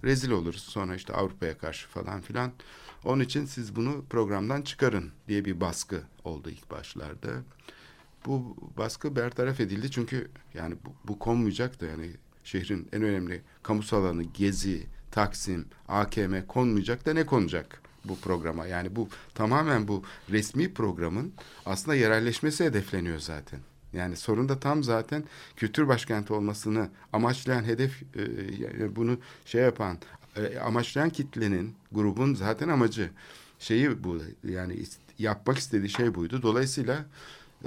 rezil oluruz. Sonra işte Avrupa'ya karşı falan filan. Onun için siz bunu programdan çıkarın diye bir baskı oldu ilk başlarda. Bu baskı bertaraf edildi çünkü yani bu, bu konmayacak da yani şehrin en önemli kamusal alanı Gezi, Taksim, AKM konmayacak da ne konacak bu programa? Yani bu tamamen bu resmi programın aslında yerelleşmesi hedefleniyor zaten. Yani sorun da tam zaten kültür başkenti olmasını amaçlayan hedef e, bunu şey yapan e, amaçlayan kitlenin grubun zaten amacı şeyi bu yani yapmak istediği şey buydu. Dolayısıyla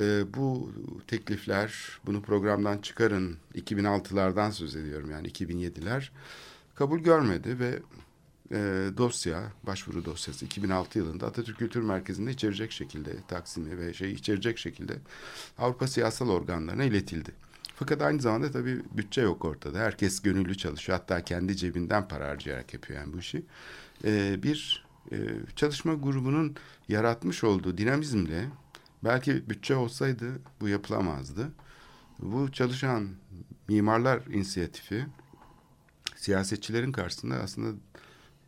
e, bu teklifler bunu programdan çıkarın 2006'lardan söz ediyorum yani 2007'ler kabul görmedi ve e, dosya, başvuru dosyası 2006 yılında Atatürk Kültür Merkezi'nde içerecek şekilde Taksim'i ve şey içerecek şekilde Avrupa siyasal organlarına iletildi. Fakat aynı zamanda tabii bütçe yok ortada. Herkes gönüllü çalışıyor. Hatta kendi cebinden para harcayarak yapıyor yani bu işi. E, bir e, çalışma grubunun yaratmış olduğu dinamizmle belki bütçe olsaydı bu yapılamazdı. Bu çalışan mimarlar inisiyatifi siyasetçilerin karşısında aslında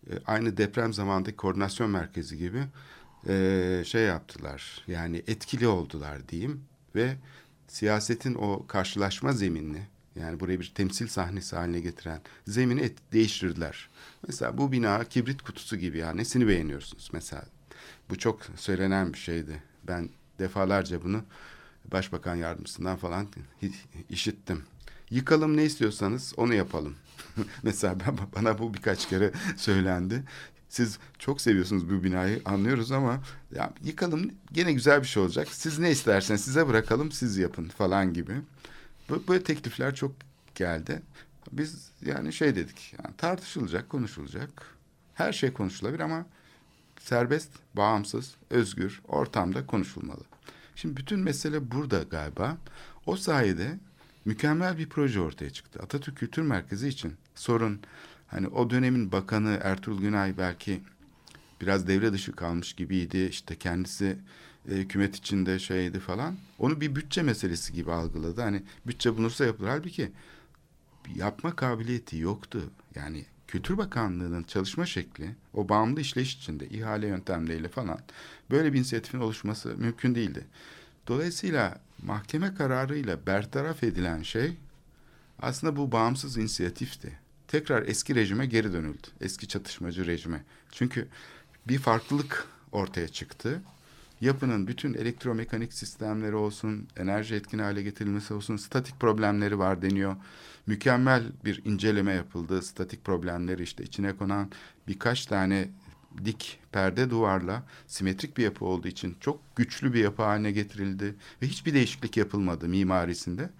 e, aynı deprem zamandaki koordinasyon merkezi gibi e, şey yaptılar. Yani etkili oldular diyeyim ve siyasetin o karşılaşma zeminini yani burayı bir temsil sahnesi haline getiren zemini et, değiştirdiler. Mesela bu bina kibrit kutusu gibi ya nesini beğeniyorsunuz mesela. Bu çok söylenen bir şeydi. Ben defalarca bunu başbakan yardımcısından falan işittim. Yıkalım ne istiyorsanız onu yapalım. [LAUGHS] Mesela ben, bana bu birkaç kere söylendi. Siz çok seviyorsunuz bu binayı anlıyoruz ama ya yıkalım gene güzel bir şey olacak. Siz ne isterseniz size bırakalım siz yapın falan gibi. Böyle teklifler çok geldi. Biz yani şey dedik yani tartışılacak, konuşulacak. Her şey konuşulabilir ama serbest, bağımsız, özgür ortamda konuşulmalı. Şimdi bütün mesele burada galiba. O sayede mükemmel bir proje ortaya çıktı. Atatürk Kültür Merkezi için sorun hani o dönemin bakanı Ertuğrul Günay belki biraz devre dışı kalmış gibiydi. İşte kendisi e, hükümet içinde şeydi falan. Onu bir bütçe meselesi gibi algıladı. Hani bütçe bulunursa yapılır. Halbuki yapma kabiliyeti yoktu. Yani Kültür Bakanlığı'nın çalışma şekli o bağımlı işleyiş içinde ihale yöntemleriyle falan böyle bir inisiyatifin oluşması mümkün değildi. Dolayısıyla mahkeme kararıyla bertaraf edilen şey aslında bu bağımsız inisiyatifti. Tekrar eski rejime geri dönüldü. Eski çatışmacı rejime. Çünkü bir farklılık ortaya çıktı. Yapının bütün elektromekanik sistemleri olsun, enerji etkin hale getirilmesi olsun, statik problemleri var deniyor. Mükemmel bir inceleme yapıldı. Statik problemleri işte içine konan birkaç tane dik perde duvarla simetrik bir yapı olduğu için çok güçlü bir yapı haline getirildi ve hiçbir değişiklik yapılmadı mimarisinde.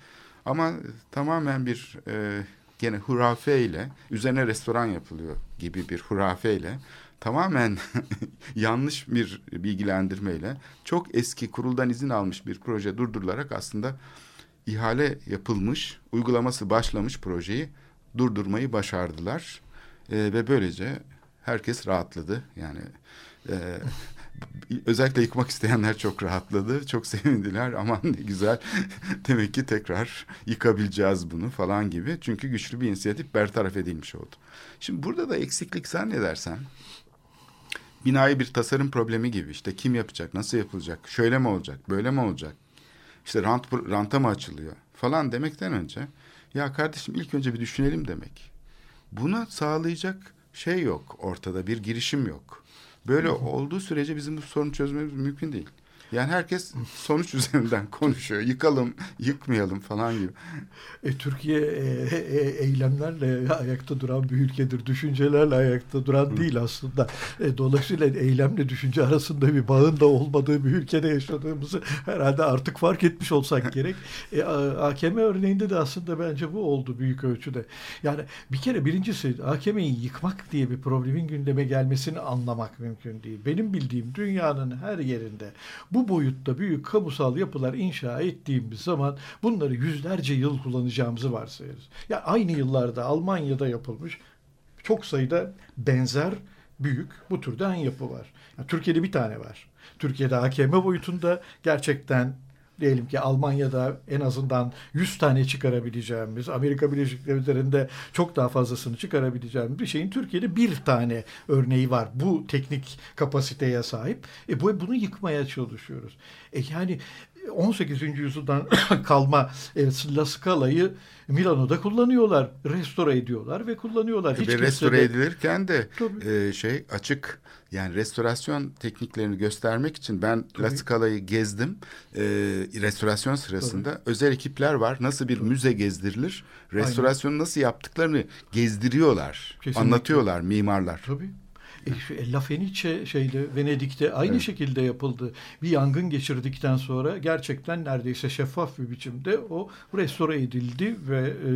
Ama tamamen bir e, gene hurafeyle üzerine restoran yapılıyor gibi bir hurafeyle tamamen [LAUGHS] yanlış bir bilgilendirmeyle çok eski kuruldan izin almış bir proje durdurularak aslında ihale yapılmış, uygulaması başlamış projeyi durdurmayı başardılar. E, ve böylece herkes rahatladı. Yani e, özellikle yıkmak isteyenler çok rahatladı. Çok sevindiler. Aman ne güzel. [LAUGHS] Demek ki tekrar yıkabileceğiz bunu falan gibi. Çünkü güçlü bir inisiyatif bertaraf edilmiş oldu. Şimdi burada da eksiklik zannedersen binayı bir tasarım problemi gibi işte kim yapacak, nasıl yapılacak, şöyle mi olacak, böyle mi olacak, işte rant, ranta mı açılıyor falan demekten önce ya kardeşim ilk önce bir düşünelim demek. Buna sağlayacak şey yok ortada bir girişim yok. Böyle olduğu sürece bizim bu sorunu çözmemiz mümkün değil. Yani herkes sonuç üzerinden [LAUGHS] konuşuyor. Yıkalım, yıkmayalım falan gibi. E, Türkiye e, e, eylemlerle ayakta duran bir ülkedir. Düşüncelerle ayakta duran değil aslında. E, dolayısıyla eylemle düşünce arasında bir bağın da olmadığı bir ülkede yaşadığımızı herhalde artık fark etmiş olsak [LAUGHS] gerek. E, AKM örneğinde de aslında bence bu oldu büyük ölçüde. Yani bir kere birincisi AKM'yi yıkmak diye bir problemin gündeme gelmesini anlamak mümkün değil. Benim bildiğim dünyanın her yerinde bu boyutta büyük kamusal yapılar inşa ettiğimiz zaman bunları yüzlerce yıl kullanacağımızı varsayarız. Ya aynı yıllarda Almanya'da yapılmış çok sayıda benzer büyük bu türden yapı var. Ya Türkiye'de bir tane var. Türkiye'de AKM boyutunda gerçekten diyelim ki Almanya'da en azından 100 tane çıkarabileceğimiz, Amerika Birleşik Devletleri'nde çok daha fazlasını çıkarabileceğimiz bir şeyin Türkiye'de bir tane örneği var. Bu teknik kapasiteye sahip. E bu bunu yıkmaya çalışıyoruz. E yani 18. yüzyıldan [COUGHS] kalma e, La Scala'yı Milano'da kullanıyorlar. Restore ediyorlar ve kullanıyorlar. Hiç Ve restore de- edilirken de Tabii. e, şey açık yani restorasyon tekniklerini göstermek için ben La Tabii. Scala'yı gezdim. E, restorasyon sırasında özel ekipler var. Nasıl bir müze gezdirilir? Restorasyonu nasıl yaptıklarını gezdiriyorlar. Kesinlikle. Anlatıyorlar mimarlar. Tabii. E, şu La Fenice şeyde Venedik'te aynı şekilde yapıldı. Bir yangın geçirdikten sonra gerçekten neredeyse şeffaf bir biçimde o restore edildi ve e,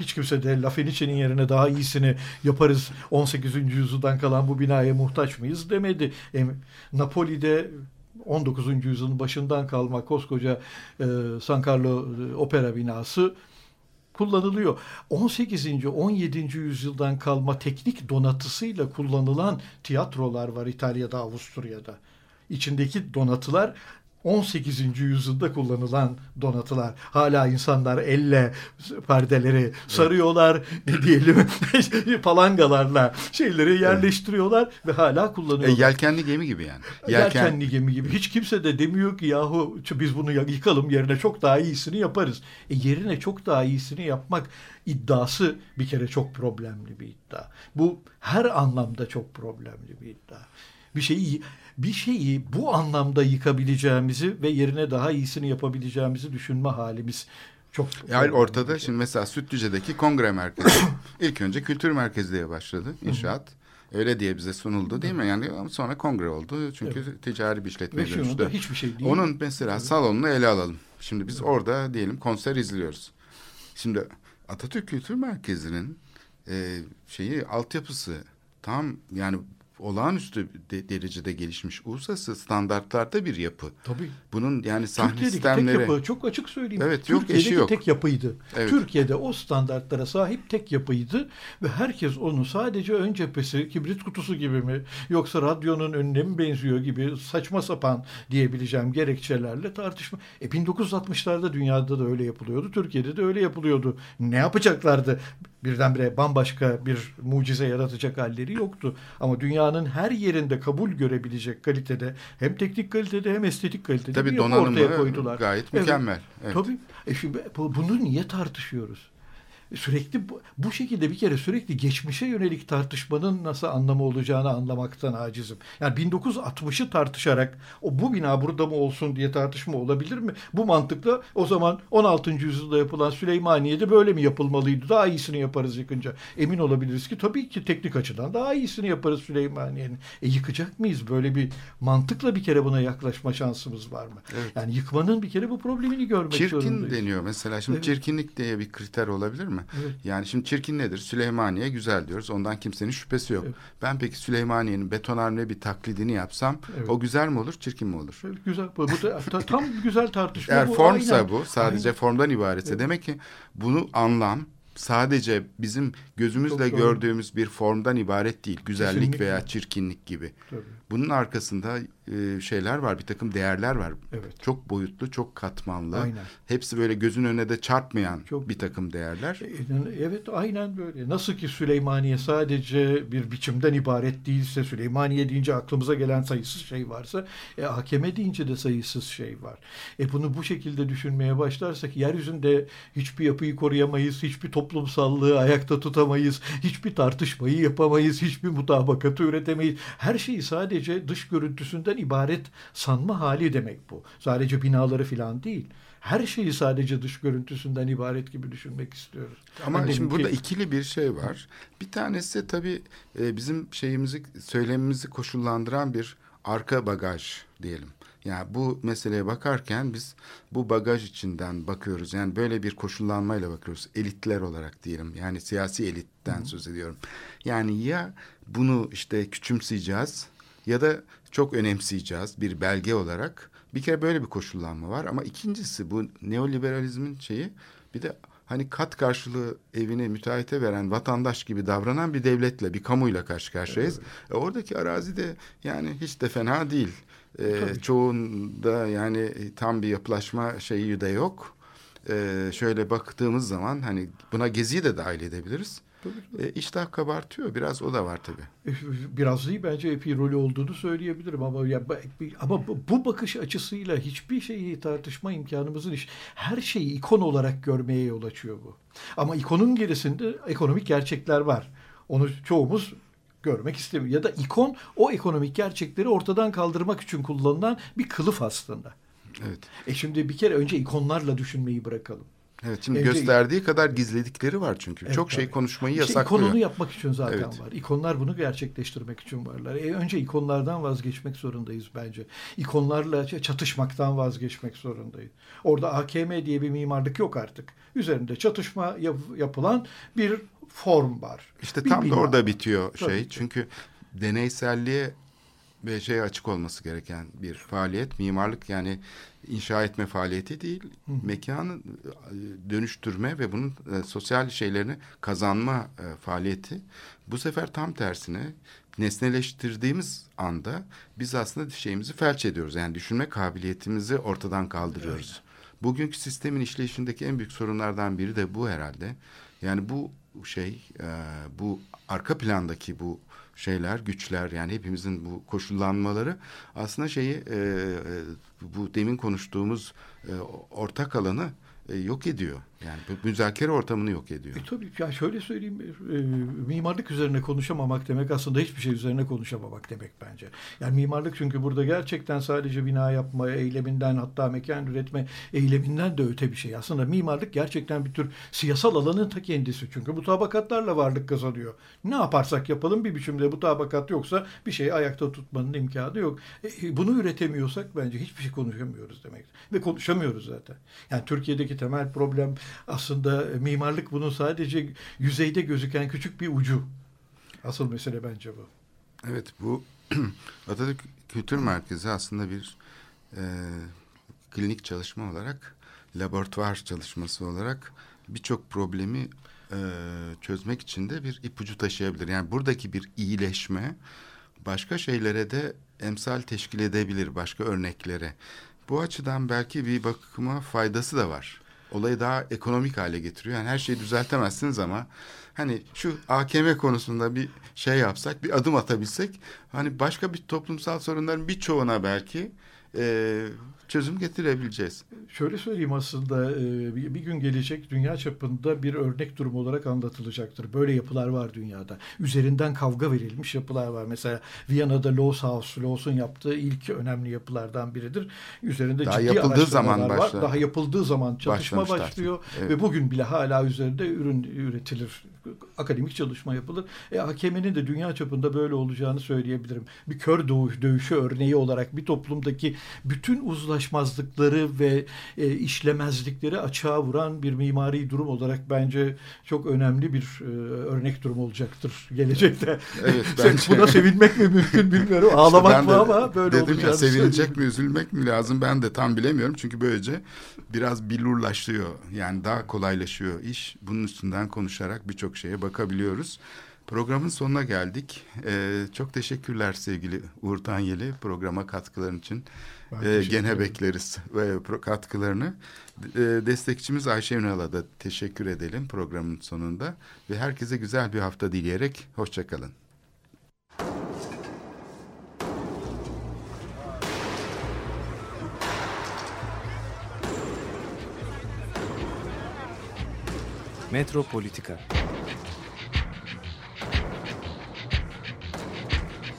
hiç kimse de La Fenice'nin yerine daha iyisini yaparız 18. yüzyıldan kalan bu binaya muhtaç mıyız demedi. E, Napoli'de 19. yüzyılın başından kalma koskoca e, San Carlo e, opera binası kullanılıyor. 18. 17. yüzyıldan kalma teknik donatısıyla kullanılan tiyatrolar var İtalya'da, Avusturya'da. İçindeki donatılar 18. yüzyılda kullanılan donatılar. Hala insanlar elle perdeleri sarıyorlar, ne diyelim [LAUGHS] palangalarla şeyleri yerleştiriyorlar ve hala E, kullanıyorlar. yelkenli gemi gibi yani. Yelkenli gemi gibi. Hiç kimse de demiyor ki yahu biz bunu yıkalım yerine çok daha iyisini yaparız. E yerine çok daha iyisini yapmak iddiası bir kere çok problemli bir iddia. Bu her anlamda çok problemli bir iddia. Bir şeyi bir şeyi bu anlamda yıkabileceğimizi ve yerine daha iyisini yapabileceğimizi düşünme halimiz çok Yani ortada şimdi mesela Sütlüce'deki kongre merkezi [COUGHS] ilk önce kültür merkezi diye başladı inşaat. Öyle diye bize sunuldu değil mi? Yani sonra kongre oldu. Çünkü ticari bir işletmeye dönüştü. hiçbir şey değil. Onun mesela salonunu ele alalım. Şimdi biz orada diyelim konser izliyoruz. Şimdi Atatürk Kültür Merkezi'nin e, şeyi altyapısı tam yani olağanüstü de- derecede gelişmiş uluslararası standartlarda bir yapı. Tabii. Bunun yani sahne Türkiye'deki sistemleri tek yapı çok açık söyleyeyim. Evet, yok, Türkiye'deki eşi yok. tek yapıydı. Evet. Türkiye'de o standartlara sahip tek yapıydı ve herkes onu sadece ön cephesi kibrit kutusu gibi mi yoksa radyonun önüne mi benziyor gibi saçma sapan diyebileceğim gerekçelerle tartışma. E 1960'larda dünyada da öyle yapılıyordu. Türkiye'de de öyle yapılıyordu. Ne yapacaklardı? Birdenbire bambaşka bir mucize yaratacak halleri yoktu. Ama dünyanın her yerinde kabul görebilecek kalitede hem teknik kalitede hem estetik kalitede tabii bir yapı ortaya koydular. gayet Evet. mükemmel. Evet. Tabii. E şimdi bu- bunu niye tartışıyoruz? Sürekli bu, bu şekilde bir kere sürekli geçmişe yönelik tartışmanın nasıl anlamı olacağını anlamaktan acizim. Yani 1960'ı tartışarak o bu bina burada mı olsun diye tartışma olabilir mi? Bu mantıkla o zaman 16. yüzyılda yapılan Süleymaniye'de böyle mi yapılmalıydı? Daha iyisini yaparız yıkınca. Emin olabiliriz ki tabii ki teknik açıdan daha iyisini yaparız Süleymaniye'nin. E yıkacak mıyız? Böyle bir mantıkla bir kere buna yaklaşma şansımız var mı? Yani yıkmanın bir kere bu problemini görmek Çirkin zorundayız. deniyor mesela. Şimdi Evet. çirkinlik diye bir kriter olabilir mi? Evet. Yani şimdi çirkin nedir? Süleymaniye güzel diyoruz. Ondan kimsenin şüphesi yok. Evet. Ben peki Süleymaniye'nin betonarme bir taklidini yapsam Evet. o güzel mi olur, çirkin mi olur? Evet, Güzel. Bu, bu da, ta- tam güzel tartışma. Eğer bu. formsa Aynen. bu, sadece Aynen. formdan ibaretse demek ki bunu anlam, sadece bizim gözümüzle Çok doğru. gördüğümüz bir formdan ibaret değil. Güzellik Kesinlikle. veya çirkinlik gibi. Tabii. Bunun arkasında e, şeyler var, bir takım değerler var. Evet. Çok boyutlu, çok katmanlı. Aynen. Hepsi böyle gözün önüne de çarpmayan Çok- bir takım değerler. E, Evet aynen böyle. Nasıl ki Süleymaniye sadece bir biçimden ibaret değilse, Süleymaniye deyince aklımıza gelen sayısız şey varsa, e, hakeme deyince de sayısız şey var. E bunu bu şekilde düşünmeye başlarsak yeryüzünde hiçbir yapıyı koruyamayız, hiçbir toplumsallığı ayakta tutamayız, hiçbir tartışmayı yapamayız, hiçbir mutabakatı üretemeyiz. Her şeyi sadece dış görüntüsünden ibaret sanma hali demek bu. Sadece binaları falan değil. Her şeyi sadece dış görüntüsünden ibaret gibi düşünmek istiyoruz. Ama Hani şimdi dedim burada ki- ikili bir şey var. Bir tanesi tabii e, bizim şeyimizi, söylemimizi koşullandıran bir arka bagaj diyelim. Yani bu meseleye bakarken biz bu bagaj içinden bakıyoruz. Yani böyle bir koşullanmayla bakıyoruz. Elitler olarak diyelim. Yani siyasi elitten söz ediyorum. Yani ya bunu işte küçümseyeceğiz ya da çok önemseyeceğiz bir belge olarak. Bir kere böyle bir koşullanma var ama ikincisi bu neoliberalizmin şeyi bir de hani kat karşılığı evini müteahhite veren vatandaş gibi davranan bir devletle, bir kamuyla karşı karşıyayız. E, oradaki arazi de yani hiç de fena değil. E, çoğunda yani tam bir yapılaşma şeyi de yok. E, şöyle baktığımız zaman hani buna geziyi de dahil edebiliriz. E, iştah kabartıyor. Biraz o da var tabii. biraz değil bence epey rolü olduğunu söyleyebilirim ama ya ama bu- bu bakış açısıyla hiçbir şeyi tartışma imkanımızın iş her şeyi ikon olarak görmeye yol açıyor bu. Ama ikonun gerisinde ekonomik gerçekler var. Onu çoğumuz görmek istemiyor. Ya da ikon o ekonomik gerçekleri ortadan kaldırmak için kullanılan bir kılıf aslında. Evet. E şimdi bir kere önce ikonlarla düşünmeyi bırakalım. Evet şimdi Önce- gösterdiği kadar gizledikleri var çünkü. Evet, Çok şey tabii. konuşmayı İşte yasaklıyor. ikonunu yapmak için zaten Evet. var. İkonlar bunu gerçekleştirmek için varlar. E, önce ikonlardan vazgeçmek zorundayız bence. İkonlarla çatışmaktan vazgeçmek zorundayız. Orada AKM diye bir mimarlık yok artık. Üzerinde çatışma yap- yapılan bir form var. İşte Bir tam da orada var. bitiyor Tabii şey. ki. Çünkü deneyselliğe ve şeye açık olması gereken bir faaliyet. Mimarlık yani inşa etme faaliyeti değil. Mekanı e, dönüştürme ve bunun e, sosyal şeylerini kazanma e, faaliyeti. Bu sefer tam tersine nesneleştirdiğimiz anda biz aslında şeyimizi felç ediyoruz. Yani düşünme kabiliyetimizi ortadan kaldırıyoruz. Bugünkü sistemin işleyişindeki en büyük sorunlardan biri de bu herhalde. Yani bu şey, e, bu arka plandaki bu şeyler, güçler yani hepimizin bu koşullanmaları aslında şeyi e, e, bu demin konuştuğumuz e, ortak alanı e, yok ediyor. Yani bu müzakere ortamını yok ediyor. E tabii ya şöyle söyleyeyim e, mimarlık üzerine konuşamamak demek aslında hiçbir şey üzerine konuşamamak demek bence. Yani mimarlık çünkü burada gerçekten sadece bina yapma eyleminden hatta mekan üretme eyleminden de öte bir şey. Aslında mimarlık gerçekten bir tür siyasal alanın ta kendisi. Çünkü mutabakatlarla varlık kazanıyor. Ne yaparsak yapalım bir biçimde mutabakat yoksa bir şey ayakta tutmanın imkanı yok. E, bunu üretemiyorsak bence hiçbir şey konuşamıyoruz demek. Ve konuşamıyoruz zaten. Yani Türkiye'deki temel problem aslında mimarlık bunun sadece yüzeyde gözüken küçük bir ucu. Asıl mesele bence bu. Evet bu [CLEARS THROAT] Atatürk Kültür Merkezi aslında bir e, klinik çalışma olarak, laboratuvar çalışması olarak birçok problemi e, çözmek için de bir ipucu taşıyabilir. Yani buradaki bir iyileşme başka şeylere de emsal teşkil edebilir, başka örneklere. Bu açıdan belki bir bakıma faydası da var. Olayı daha ekonomik hale getiriyor. Yani her şeyi düzeltemezsiniz ama hani şu AKM konusunda bir şey yapsak, bir adım atabilsek hani başka bir toplumsal sorunların birçoğuna belki e, çözüm getirebileceğiz. Şöyle söyleyeyim aslında e, bir gün gelecek dünya çapında bir örnek durum olarak anlatılacaktır. Böyle yapılar var dünyada. Üzerinden kavga verilmiş yapılar var. Mesela Viyana'da Loos House, Loos'un yaptığı ilk önemli yapılardan biridir. Üzerinde Daha ciddi yapıldığı zaman araştırmalar başlar. var. Daha yapıldığı zaman çatışma Başlamışlar. başlıyor Evet. ve bugün bile hala üzerinde ürün üretilir. akademik çalışma yapılır. E, AKM'nin de dünya çapında böyle olacağını söyleyebilirim. Bir kör dövüşü örneği olarak bir toplumdaki bütün uzlaşmazlıkları ve e, işlemezlikleri açığa vuran bir mimari durum olarak bence çok önemli bir e, örnek durum olacaktır gelecekte. Evet, [LAUGHS] bence- Buna sevinmek mi mümkün bilmiyorum. Ağlamak ben mı ama böyle dedim ya olacağını sevinecek söyleyeyim. mi üzülmek mi lazım ben de tam bilemiyorum. Çünkü böylece biraz billurlaşıyor. Yani daha kolaylaşıyor iş. Bunun üstünden konuşarak birçok şeye bakabiliyoruz. Programın sonuna geldik. Ee, çok teşekkürler sevgili Uğur Tanyeli programa katkıların için. Ee, gene ederim. bekleriz ve katkılarını. Ee, destekçimiz Ayşe Ünal'a da teşekkür edelim programın sonunda. Ve herkese güzel bir hafta dileyerek hoşçakalın. Metropolitika